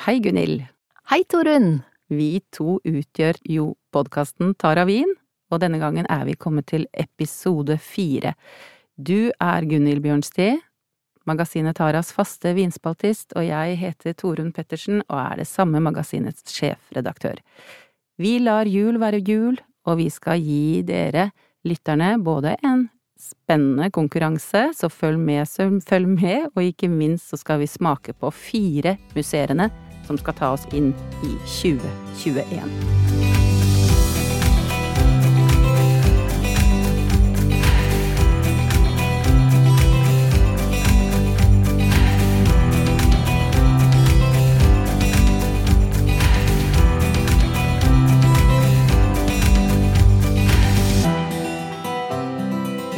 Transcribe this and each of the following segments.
Hei, Gunhild. Hei, Torunn. Vi to utgjør jo podkasten Tara Wien, og denne gangen er vi kommet til episode fire. Du er Gunhild Bjørnsti, magasinet Taras faste vinspaltist, og jeg heter Torunn Pettersen og er det samme magasinets sjefredaktør. Vi lar jul være jul, og vi skal gi dere, lytterne, både en spennende konkurranse, så følg med, følg med, og ikke minst så skal vi smake på fire musserende som skal ta oss inn i 2021.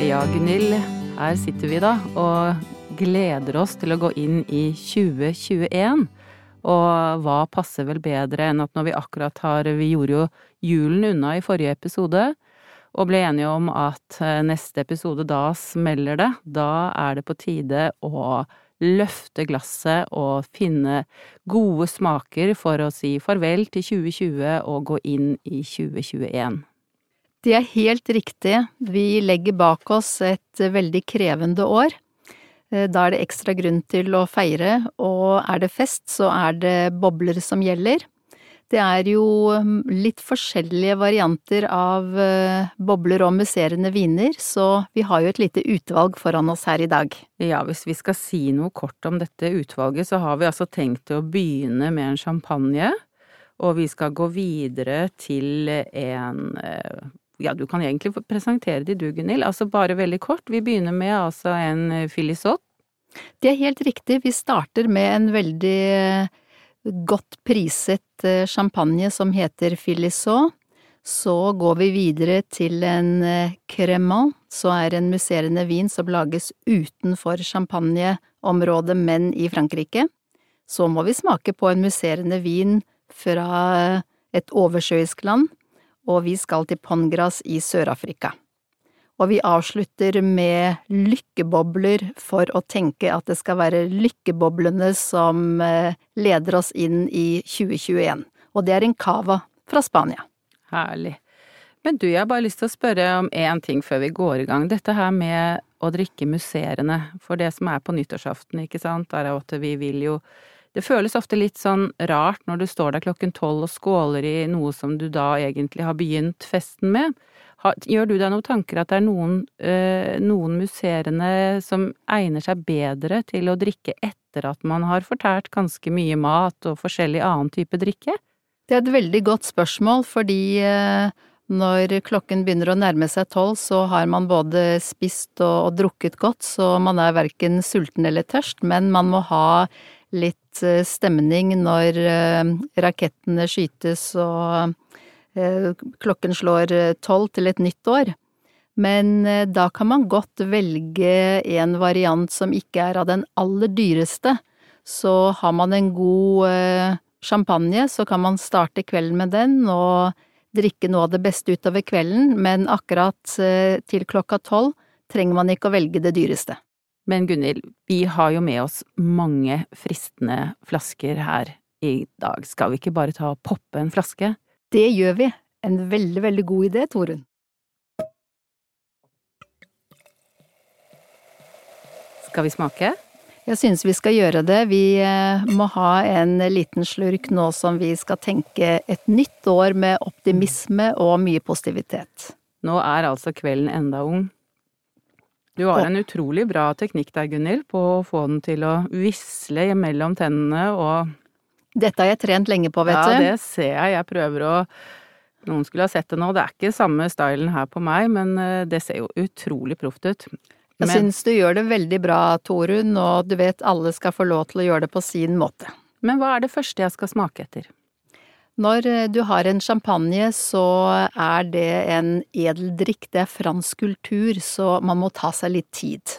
Ja, Gunhild, her sitter vi da og gleder oss til å gå inn i 2021. Og hva passer vel bedre enn at når vi akkurat har Vi gjorde jo julen unna i forrige episode, og ble enige om at eh, neste episode, da smeller det. Da er det på tide å løfte glasset og finne gode smaker for å si farvel til 2020 og gå inn i 2021. Det er helt riktig. Vi legger bak oss et veldig krevende år. Eh, da er det ekstra grunn til å feire, og er det fest, så er det bobler som gjelder. Det er jo mm, litt forskjellige varianter av eh, bobler og musserende viner, så vi har jo et lite utvalg foran oss her i dag. Ja, hvis vi skal si noe kort om dette utvalget, så har vi altså tenkt å begynne med en champagne. Og vi skal gå videre til en eh, ja, du kan egentlig presentere de du, Gunhild. Altså bare veldig kort. Vi begynner med altså en filisott. filisot. Det er helt riktig. Vi starter med en veldig eh, godt priset eh, champagne som heter filisot. Så går vi videre til en cremant, så er en musserende vin som lages utenfor champagneområdet, men i Frankrike. Så må vi smake på en musserende vin fra et oversjøisk land og vi skal til Pongras i Sør-Afrika. Og vi avslutter med lykkebobler for å tenke at det skal være lykkeboblene som eh, leder oss inn i 2021. Og det er en cava fra Spania. Herlig. Men du, jeg har bare lyst til å spørre om én ting før vi går i gang. Dette her med å drikke musserende. For det som er på nyttårsaften, ikke sant, er at vi vil jo det føles ofte litt sånn rart når du står der klokken tolv og skåler i noe som du da egentlig har begynt festen med. Gjør du deg noen tanker at det er noen, øh, noen musserende som egner seg bedre til å drikke etter at man har fortært ganske mye mat og forskjellig annen type drikke? Det er et veldig godt spørsmål, fordi øh, når klokken begynner å nærme seg tolv, så har man både spist og, og drukket godt, så man er verken sulten eller tørst, men man må ha litt eh, stemning når eh, rakettene skytes og eh, klokken slår tolv til et nytt år. Men da kan man godt velge en variant som ikke er av den aller dyreste. Så har man en god champagne, så kan man starte kvelden med den og drikke noe av det beste utover kvelden, men akkurat til klokka tolv trenger man ikke å velge det dyreste. Men Gunhild, vi har jo med oss mange fristende flasker her i dag. Skal vi ikke bare ta og poppe en flaske? Det gjør vi. En veldig, veldig god idé, Torunn. Skal vi smake? Jeg synes vi skal gjøre det. Vi eh, må ha en liten slurk nå som vi skal tenke et nytt år med optimisme og mye positivitet. Nå er altså kvelden enda ung. Du har en utrolig bra teknikk der, Gunhild, på å få den til å visle mellom tennene og Dette har jeg trent lenge på, vet du. Ja, det ser jeg. Jeg prøver å Noen skulle ha sett det nå. Det er ikke samme stylen her på meg, men eh, det ser jo utrolig proft ut. Jeg men... syns du gjør det veldig bra, Torunn, og du vet alle skal få lov til å gjøre det på sin måte. Men hva er det første jeg skal smake etter? Når eh, du har en champagne, så er det en edeldrikk, det er fransk kultur, så man må ta seg litt tid.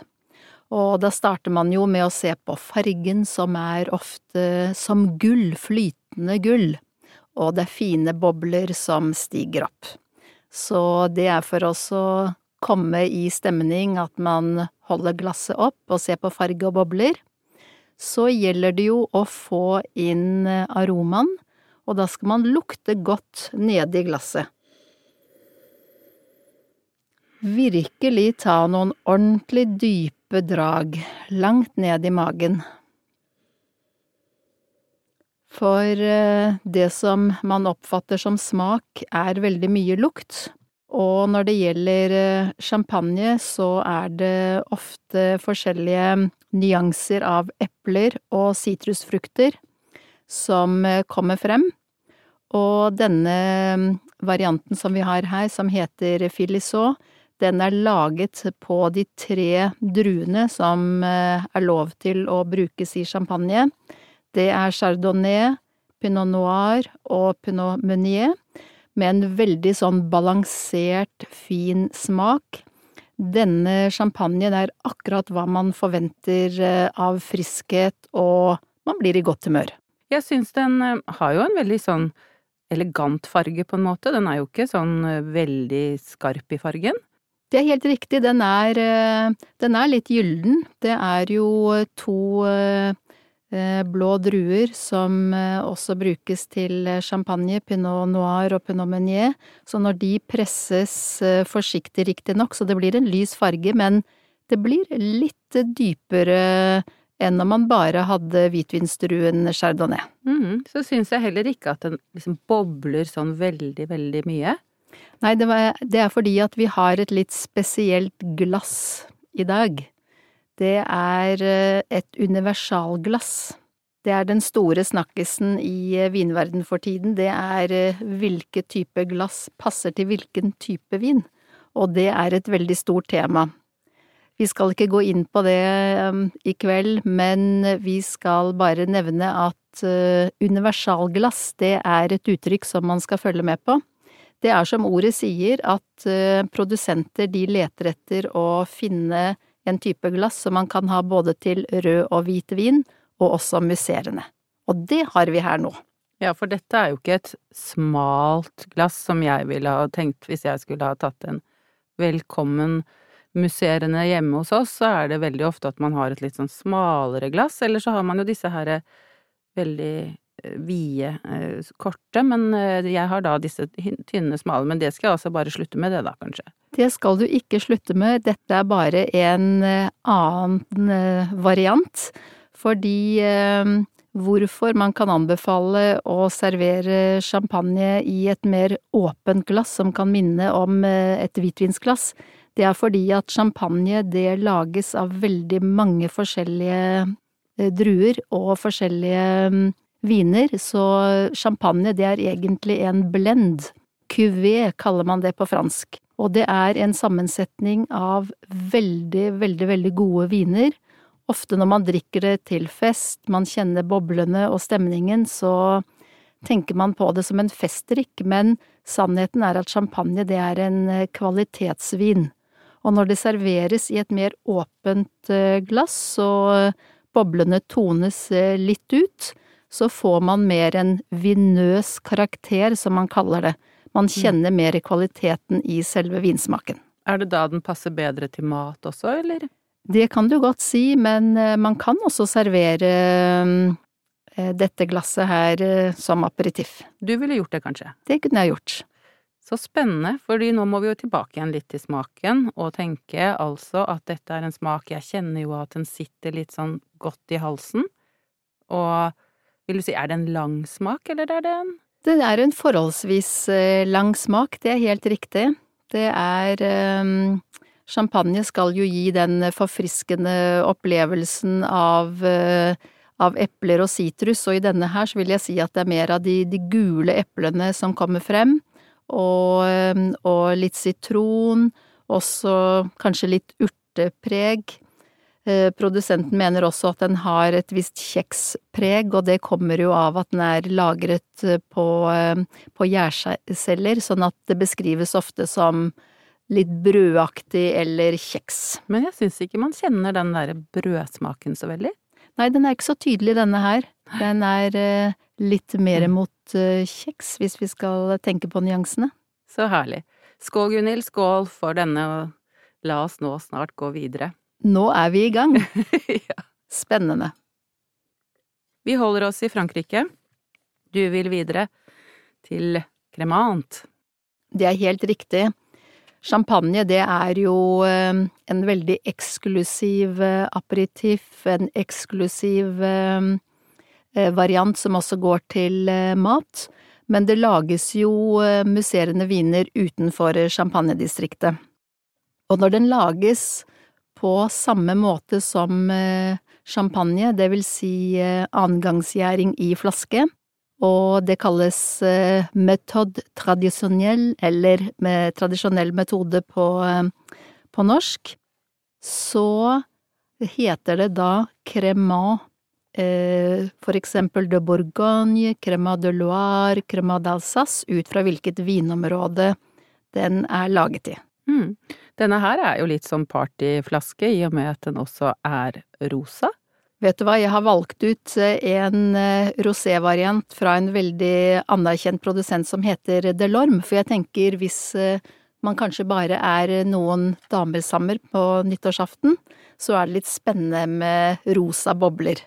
Og da starter man jo med å se på fargen, som er ofte som gull, flytende gull, og det er fine bobler som stiger opp. Så det er for oss å komme i stemning at man holder glasset opp og ser på farge og bobler. så gjelder det jo å få inn aromaen, og da skal man lukte godt nede i glasset. Virkelig ta noen ordentlig dype drag langt ned i magen. For eh, det som man oppfatter som smak, er veldig mye lukt. Og når det gjelder eh, champagne, så er det ofte forskjellige nyanser av epler og sitrusfrukter som eh, kommer frem. Og denne mm, varianten som vi har her, som heter filisot, den er laget på de tre druene som er lov til å brukes i champagne. Det er chardonnay, pinot noir og pinot meunier, med en veldig sånn balansert, fin smak. Denne champagnen er akkurat hva man forventer eh, av friskhet, og man blir i godt humør. Jeg syns den eh, har jo en veldig sånn elegant farge, på en måte. Den er jo ikke sånn eh, veldig skarp i fargen. Det er helt riktig, den er, den er litt gylden. Det er jo to Eh, blå druer som eh, også brukes til eh, champagne, pinot noir og pinot meunier. Så når de presses forsiktig riktignok, så det blir en lys farge, men det blir litt dypere enn om man bare hadde hvitvinsdruen chardonnay. Mm, så syns jeg heller ikke at den liksom bobler sånn veldig, veldig mye. Nei, det, var, det er fordi at vi har et litt spesielt glass i dag det er eh, et universalglass. Det er den store snakkisen i eh, vinverden for tiden, det er eh, hvilke type glass passer til hvilken type vin, og det er et veldig stort tema. Vi skal ikke gå inn på det um, i kveld, men vi skal bare nevne at uh, universalglass, det er et uttrykk som man skal følge med på. Det er som ordet sier, at uh, produsenter de leter etter å finne en type glass som man kan ha både til rød og hvit vin, og også musserende. Og det har vi her nå. Ja, for dette er jo ikke et smalt glass som jeg ville ha tenkt hvis jeg skulle ha tatt en velkommen musserende hjemme hos oss, så er det veldig ofte at man har et litt sånn smalere glass, eller så har man jo disse her veldig Eh, vide, eh, korte, men eh, jeg har da disse tynne, smale. Men det skal jeg altså bare slutte med, det da, kanskje? Det skal du ikke slutte med, dette er bare en annen variant. Fordi hvorfor man kan anbefale å servere champagne i et mer åpent glass som kan minne om et hvitvinsglass, det er fordi at champagne det lages av veldig mange forskjellige druer og forskjellige viner, så champagne det er egentlig en blend. Cuvée kaller man det på fransk. Og det er en sammensetning av veldig, veldig, veldig gode viner. Ofte når man drikker det til fest, man kjenner boblene og stemningen, så tenker man på det som en festdrikk, men sannheten er at champagne det er en eh, kvalitetsvin. Og når det serveres i et mer åpent eh, glass, så boblene tones eh, litt ut, så får man mer en vinøs karakter, som man kaller det. Man mm. kjenner mer kvaliteten i selve vinsmaken. Er det da den passer bedre til mat også, eller? Det kan du godt si, men eh, man kan også servere eh, dette glasset her eh, som aperitiff. Du ville gjort det, kanskje? Det kunne jeg gjort. Så spennende, fordi nå må vi jo tilbake igjen litt til smaken, og tenke altså at dette er en smak jeg kjenner jo at den sitter litt sånn godt i halsen, og vil du si, er det en lang smak, eller er det en? Det er en forholdsvis eh, lang smak, det er helt riktig. Det er um, Champagne skal jo gi den forfriskende opplevelsen av, uh, av epler og sitrus, og i denne her så vil jeg si at det er mer av de, de gule eplene som kommer frem, og, um, og litt sitron, også kanskje litt urtepreg. Eh, produsenten mener også at den har et visst kjekspreg, og det kommer jo av at den er lagret eh, på, eh, på gjærceller, sånn at det beskrives ofte som litt brødaktig eller kjeks. Men jeg syns ikke man kjenner den derre brødsmaken så veldig. Nei, den er ikke så tydelig, denne her. Den er litt mer mm. mot kjeks, hvis vi skal tenke på nyansene. Så herlig. Skål, Gunhild, skål for denne, og la oss nå snart gå videre. Nå er vi i gang. ja. Spennende. Vi holder oss i Frankrike. Du vil videre til Cremant. Det er helt riktig. Champagne, det er jo eh, en veldig eksklusiv aperitiff, aperitif, en eksklusiv eh, variant som også går til mat, men det lages jo musserende viner utenfor champagnedistriktet. Og når den lages på samme måte som champagne, det vil si annengangsgjæring i flaske, og det kalles eh, méthode tradisjonell, eller med tradisjonell metode på, eh, på norsk, så heter det da cremant, eh, for eksempel de Bourgogne, Crema de Loire, Crema d'Alsace, ut fra hvilket vinområde den er laget i. Mm. Denne her er jo litt som partyflaske, i og med at den også er rosa. Vet du hva, jeg har valgt ut eh, en rosé-variant fra en veldig anerkjent produsent som heter Delorme, for jeg tenker hvis eh, man kanskje bare er noen damer sammen på nyttårsaften, så er det litt spennende med rosa bobler.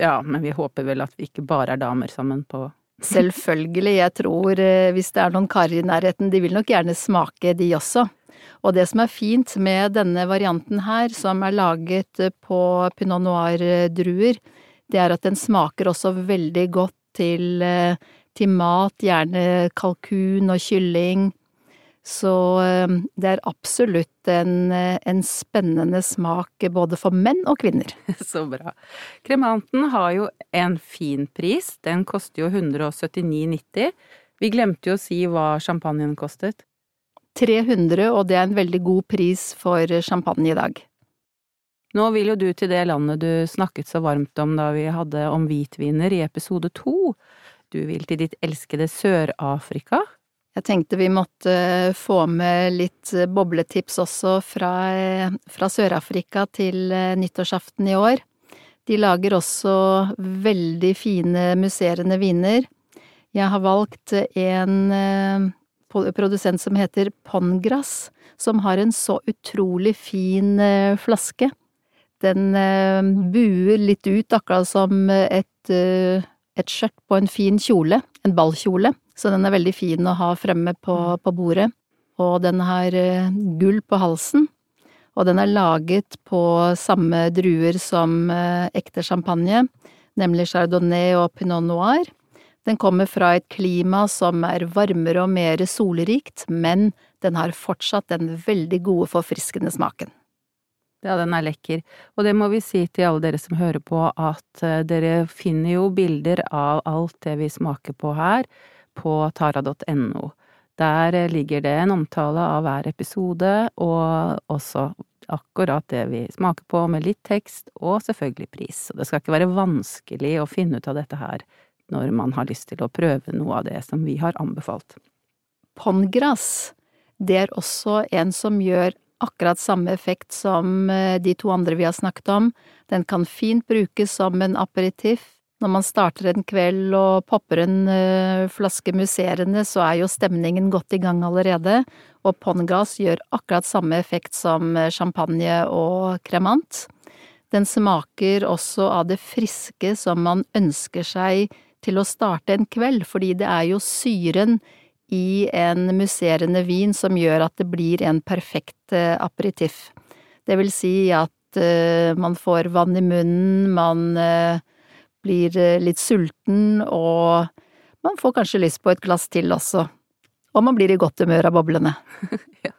Ja, men vi håper vel at vi ikke bare er damer sammen på Selvfølgelig, jeg tror hvis det er noen karer i nærheten, de vil nok gjerne smake de også. Og det som er fint med denne varianten her, som er laget på pinot noir-druer, det er at den smaker også veldig godt til, eh, til mat, gjerne kalkun og kylling. Så eh, det er absolutt en, eh, en, spennende smak både for menn og kvinner. Så bra. Kremanten har jo en fin pris, den koster jo 179,90. Vi glemte jo å si hva champagnen kostet. 300, og det er en veldig god pris for champagne i dag. Nå vil jo du til det landet du snakket så varmt om da vi hadde om hvitviner i episode to. Du vil til ditt elskede Sør-Afrika. Jeg tenkte vi måtte få med litt bobletips også fra, fra Sør-Afrika til nyttårsaften i år. De lager også veldig fine musserende viner. Jeg har valgt en produsent som heter Pongras, som har en så utrolig fin eh, flaske. Den eh, buer litt ut, akkurat som et, eh, et skjørt på en fin kjole, en ballkjole, så den er veldig fin å ha fremme på, på bordet. Og den har gull på halsen, og den er laget på samme druer som ekte champagne, nemlig chardonnay og pinot noir. Den kommer fra et klima som er varmere og mer solrikt, men den har fortsatt den veldig gode, forfriskende smaken. Ja, den er lekker, og det må vi si til alle dere som hører på, at eh, dere finner jo bilder av alt det vi smaker på her på tara.no. Der eh, ligger det en omtale av hver episode, og også akkurat det vi smaker på, med litt tekst, og selvfølgelig pris. Så det skal ikke være vanskelig å finne ut av dette her når man har lyst til å prøve noe av det som vi har anbefalt. Pongras, det er også en som gjør akkurat samme effekt som eh, de to andre vi har snakket om. Den kan fint brukes som en aperitiff. Når man starter en kveld og popper en eh, flaske musserende, så er jo stemningen godt i gang allerede, og Pongras gjør akkurat samme effekt som eh, champagne og kremant. Den smaker også av det friske som man ønsker seg til å starte en kveld, fordi det er jo syren i en musserende vin som gjør at det blir en perfekt eh, aperitiff. Det vil si at man får vann i munnen, man blir litt sulten, og man får kanskje lyst på et glass til også. Og man blir i godt humør av boblene. ja.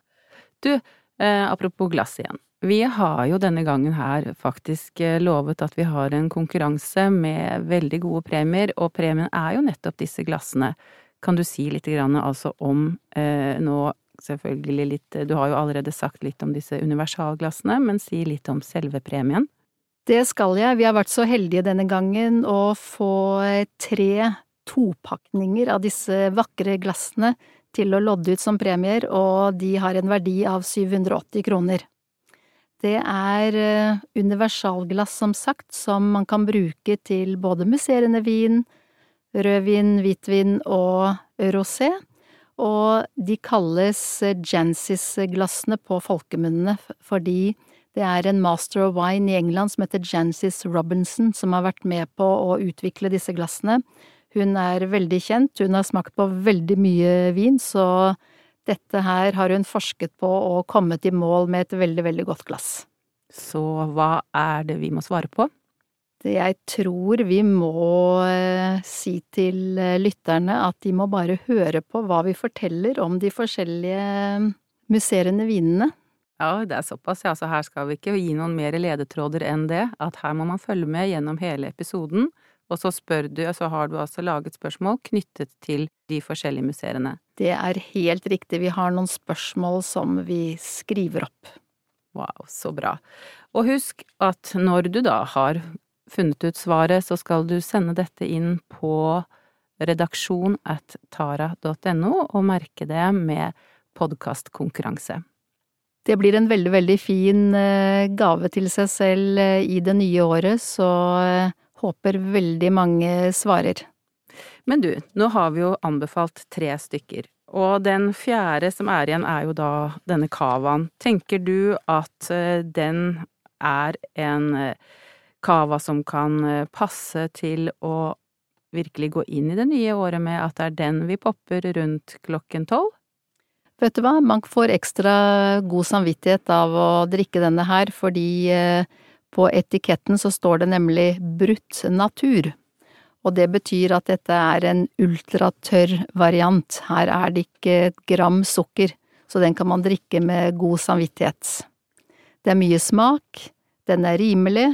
Du, eh, apropos glass igjen. Vi har jo denne gangen her faktisk eh, lovet at vi har en konkurranse med veldig gode premier, og premien er jo nettopp disse glassene. Kan du si litt grann altså om eh, nå selvfølgelig litt Du har jo allerede sagt litt om disse universalglassene, men si litt om selve premien. Det skal jeg. Vi har vært så heldige denne gangen å få tre topakninger av disse vakre glassene til å lodde ut som premier, og de har en verdi av 780 kroner. Det er eh, universalglass, som sagt, som man kan bruke til både musserende vin, rødvin, hvitvin og rosé, og de kalles Jansis-glassene på folkemunnene fordi Det er en master of wine i England som heter Jancis Robinson, som har vært med på å utvikle disse glassene. Hun er veldig kjent, hun har smakt på veldig mye vin, så dette her har hun forsket på og kommet i mål med et veldig, veldig godt glass. Så hva er det vi må svare på? Det jeg tror vi må eh, si til eh, lytterne at de må bare høre på hva vi forteller om de forskjellige eh, musserende vinene. Ja, det er såpass, ja. Så her skal vi ikke gi noen mer ledetråder enn det. At her må man følge med gjennom hele episoden. Og så spør du, så har du altså laget spørsmål knyttet til de forskjellige museene. Det er helt riktig. Vi har noen spørsmål som vi skriver opp. Wow, så bra. Og husk at når du da har funnet ut svaret, så skal du sende dette inn på redaksjon at tara.no og merke det med podkastkonkurranse. Det blir en veldig, veldig fin eh, gave til seg selv eh, i det nye året, så eh, håper veldig mange svarer. Men du, nå har vi jo anbefalt tre stykker, og den fjerde som er igjen er jo da denne cavaen. Tenker du at den er en cava som kan passe til å virkelig gå inn i det nye året med at det er den vi popper rundt klokken tolv? Vet du hva, man får ekstra god samvittighet av å drikke denne her, fordi eh, på etiketten så står det nemlig brutt natur. Og det betyr at dette er en ultratørr variant. Her er det ikke et gram sukker, så den kan man drikke med god samvittighet. Det er mye smak, den er rimelig,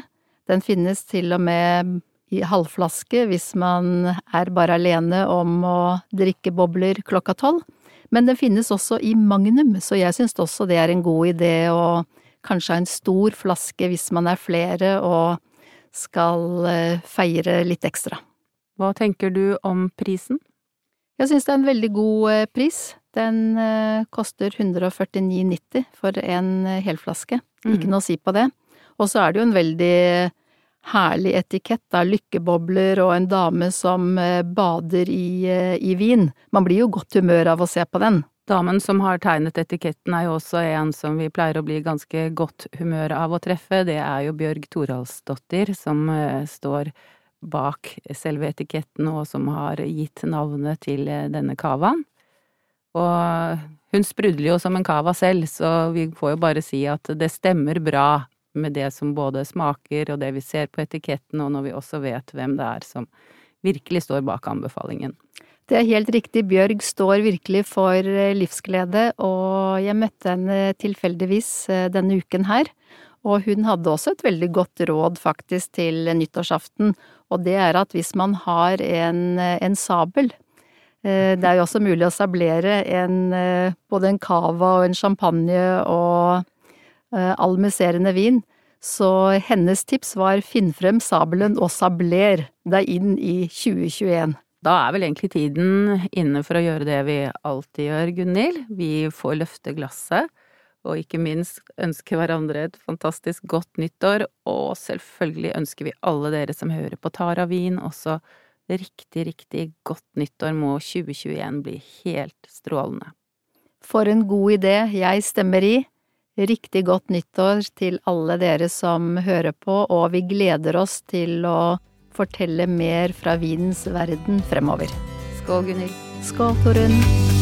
den finnes til og med i halvflaske hvis man er bare alene om å drikke bobler klokka tolv. Men den finnes også i magnum, så jeg synes også det er en god idé å kanskje ha en stor flaske hvis man er flere og skal eh, feire litt ekstra. Hva tenker du om prisen? Jeg synes det er en veldig god eh, pris. Den eh, koster 149,90 for en helflaske. Ikke mm. noe å si på det. Og så er det jo en veldig herlig etikett av lykkebobler og en dame som eh, bader i, eh, i vin. Man blir jo godt humør av å se på den. Damen som har tegnet etiketten er jo også en som vi pleier å bli ganske godt humør av å treffe. Det er jo Bjørg Toralsdottir som eh, står bak selve etiketten og som har gitt navnet til denne cavaen. Og hun sprudler jo som en cava selv, så vi får jo bare si at det stemmer bra med det som både smaker og det vi ser på etiketten, og når vi også vet hvem det er som virkelig står bak anbefalingen. Det er helt riktig, Bjørg står virkelig for eh, livsglede, og jeg møtte henne tilfeldigvis eh, denne uken her. Og hun hadde også et veldig godt råd faktisk til nyttårsaften, og det er at hvis man har en, eh, en sabel det er jo også mulig å sablere en, både en cava og en champagne og all musserende vin, så hennes tips var finn frem sabelen og sabler deg inn i 2021. Da er vel egentlig tiden inne for å gjøre det vi alltid gjør, Gunhild. Vi får løfte glasset, og ikke minst ønske hverandre et fantastisk godt nyttår, og selvfølgelig ønsker vi alle dere som hører på Tara Vin også riktig, riktig godt nyttår. Må 2021 bli helt strålende. For en god idé jeg stemmer i. Riktig godt nyttår til alle dere som hører på, og vi gleder oss til å fortelle mer fra vinens verden fremover. Skål, Gunhild. Skål, Torunn.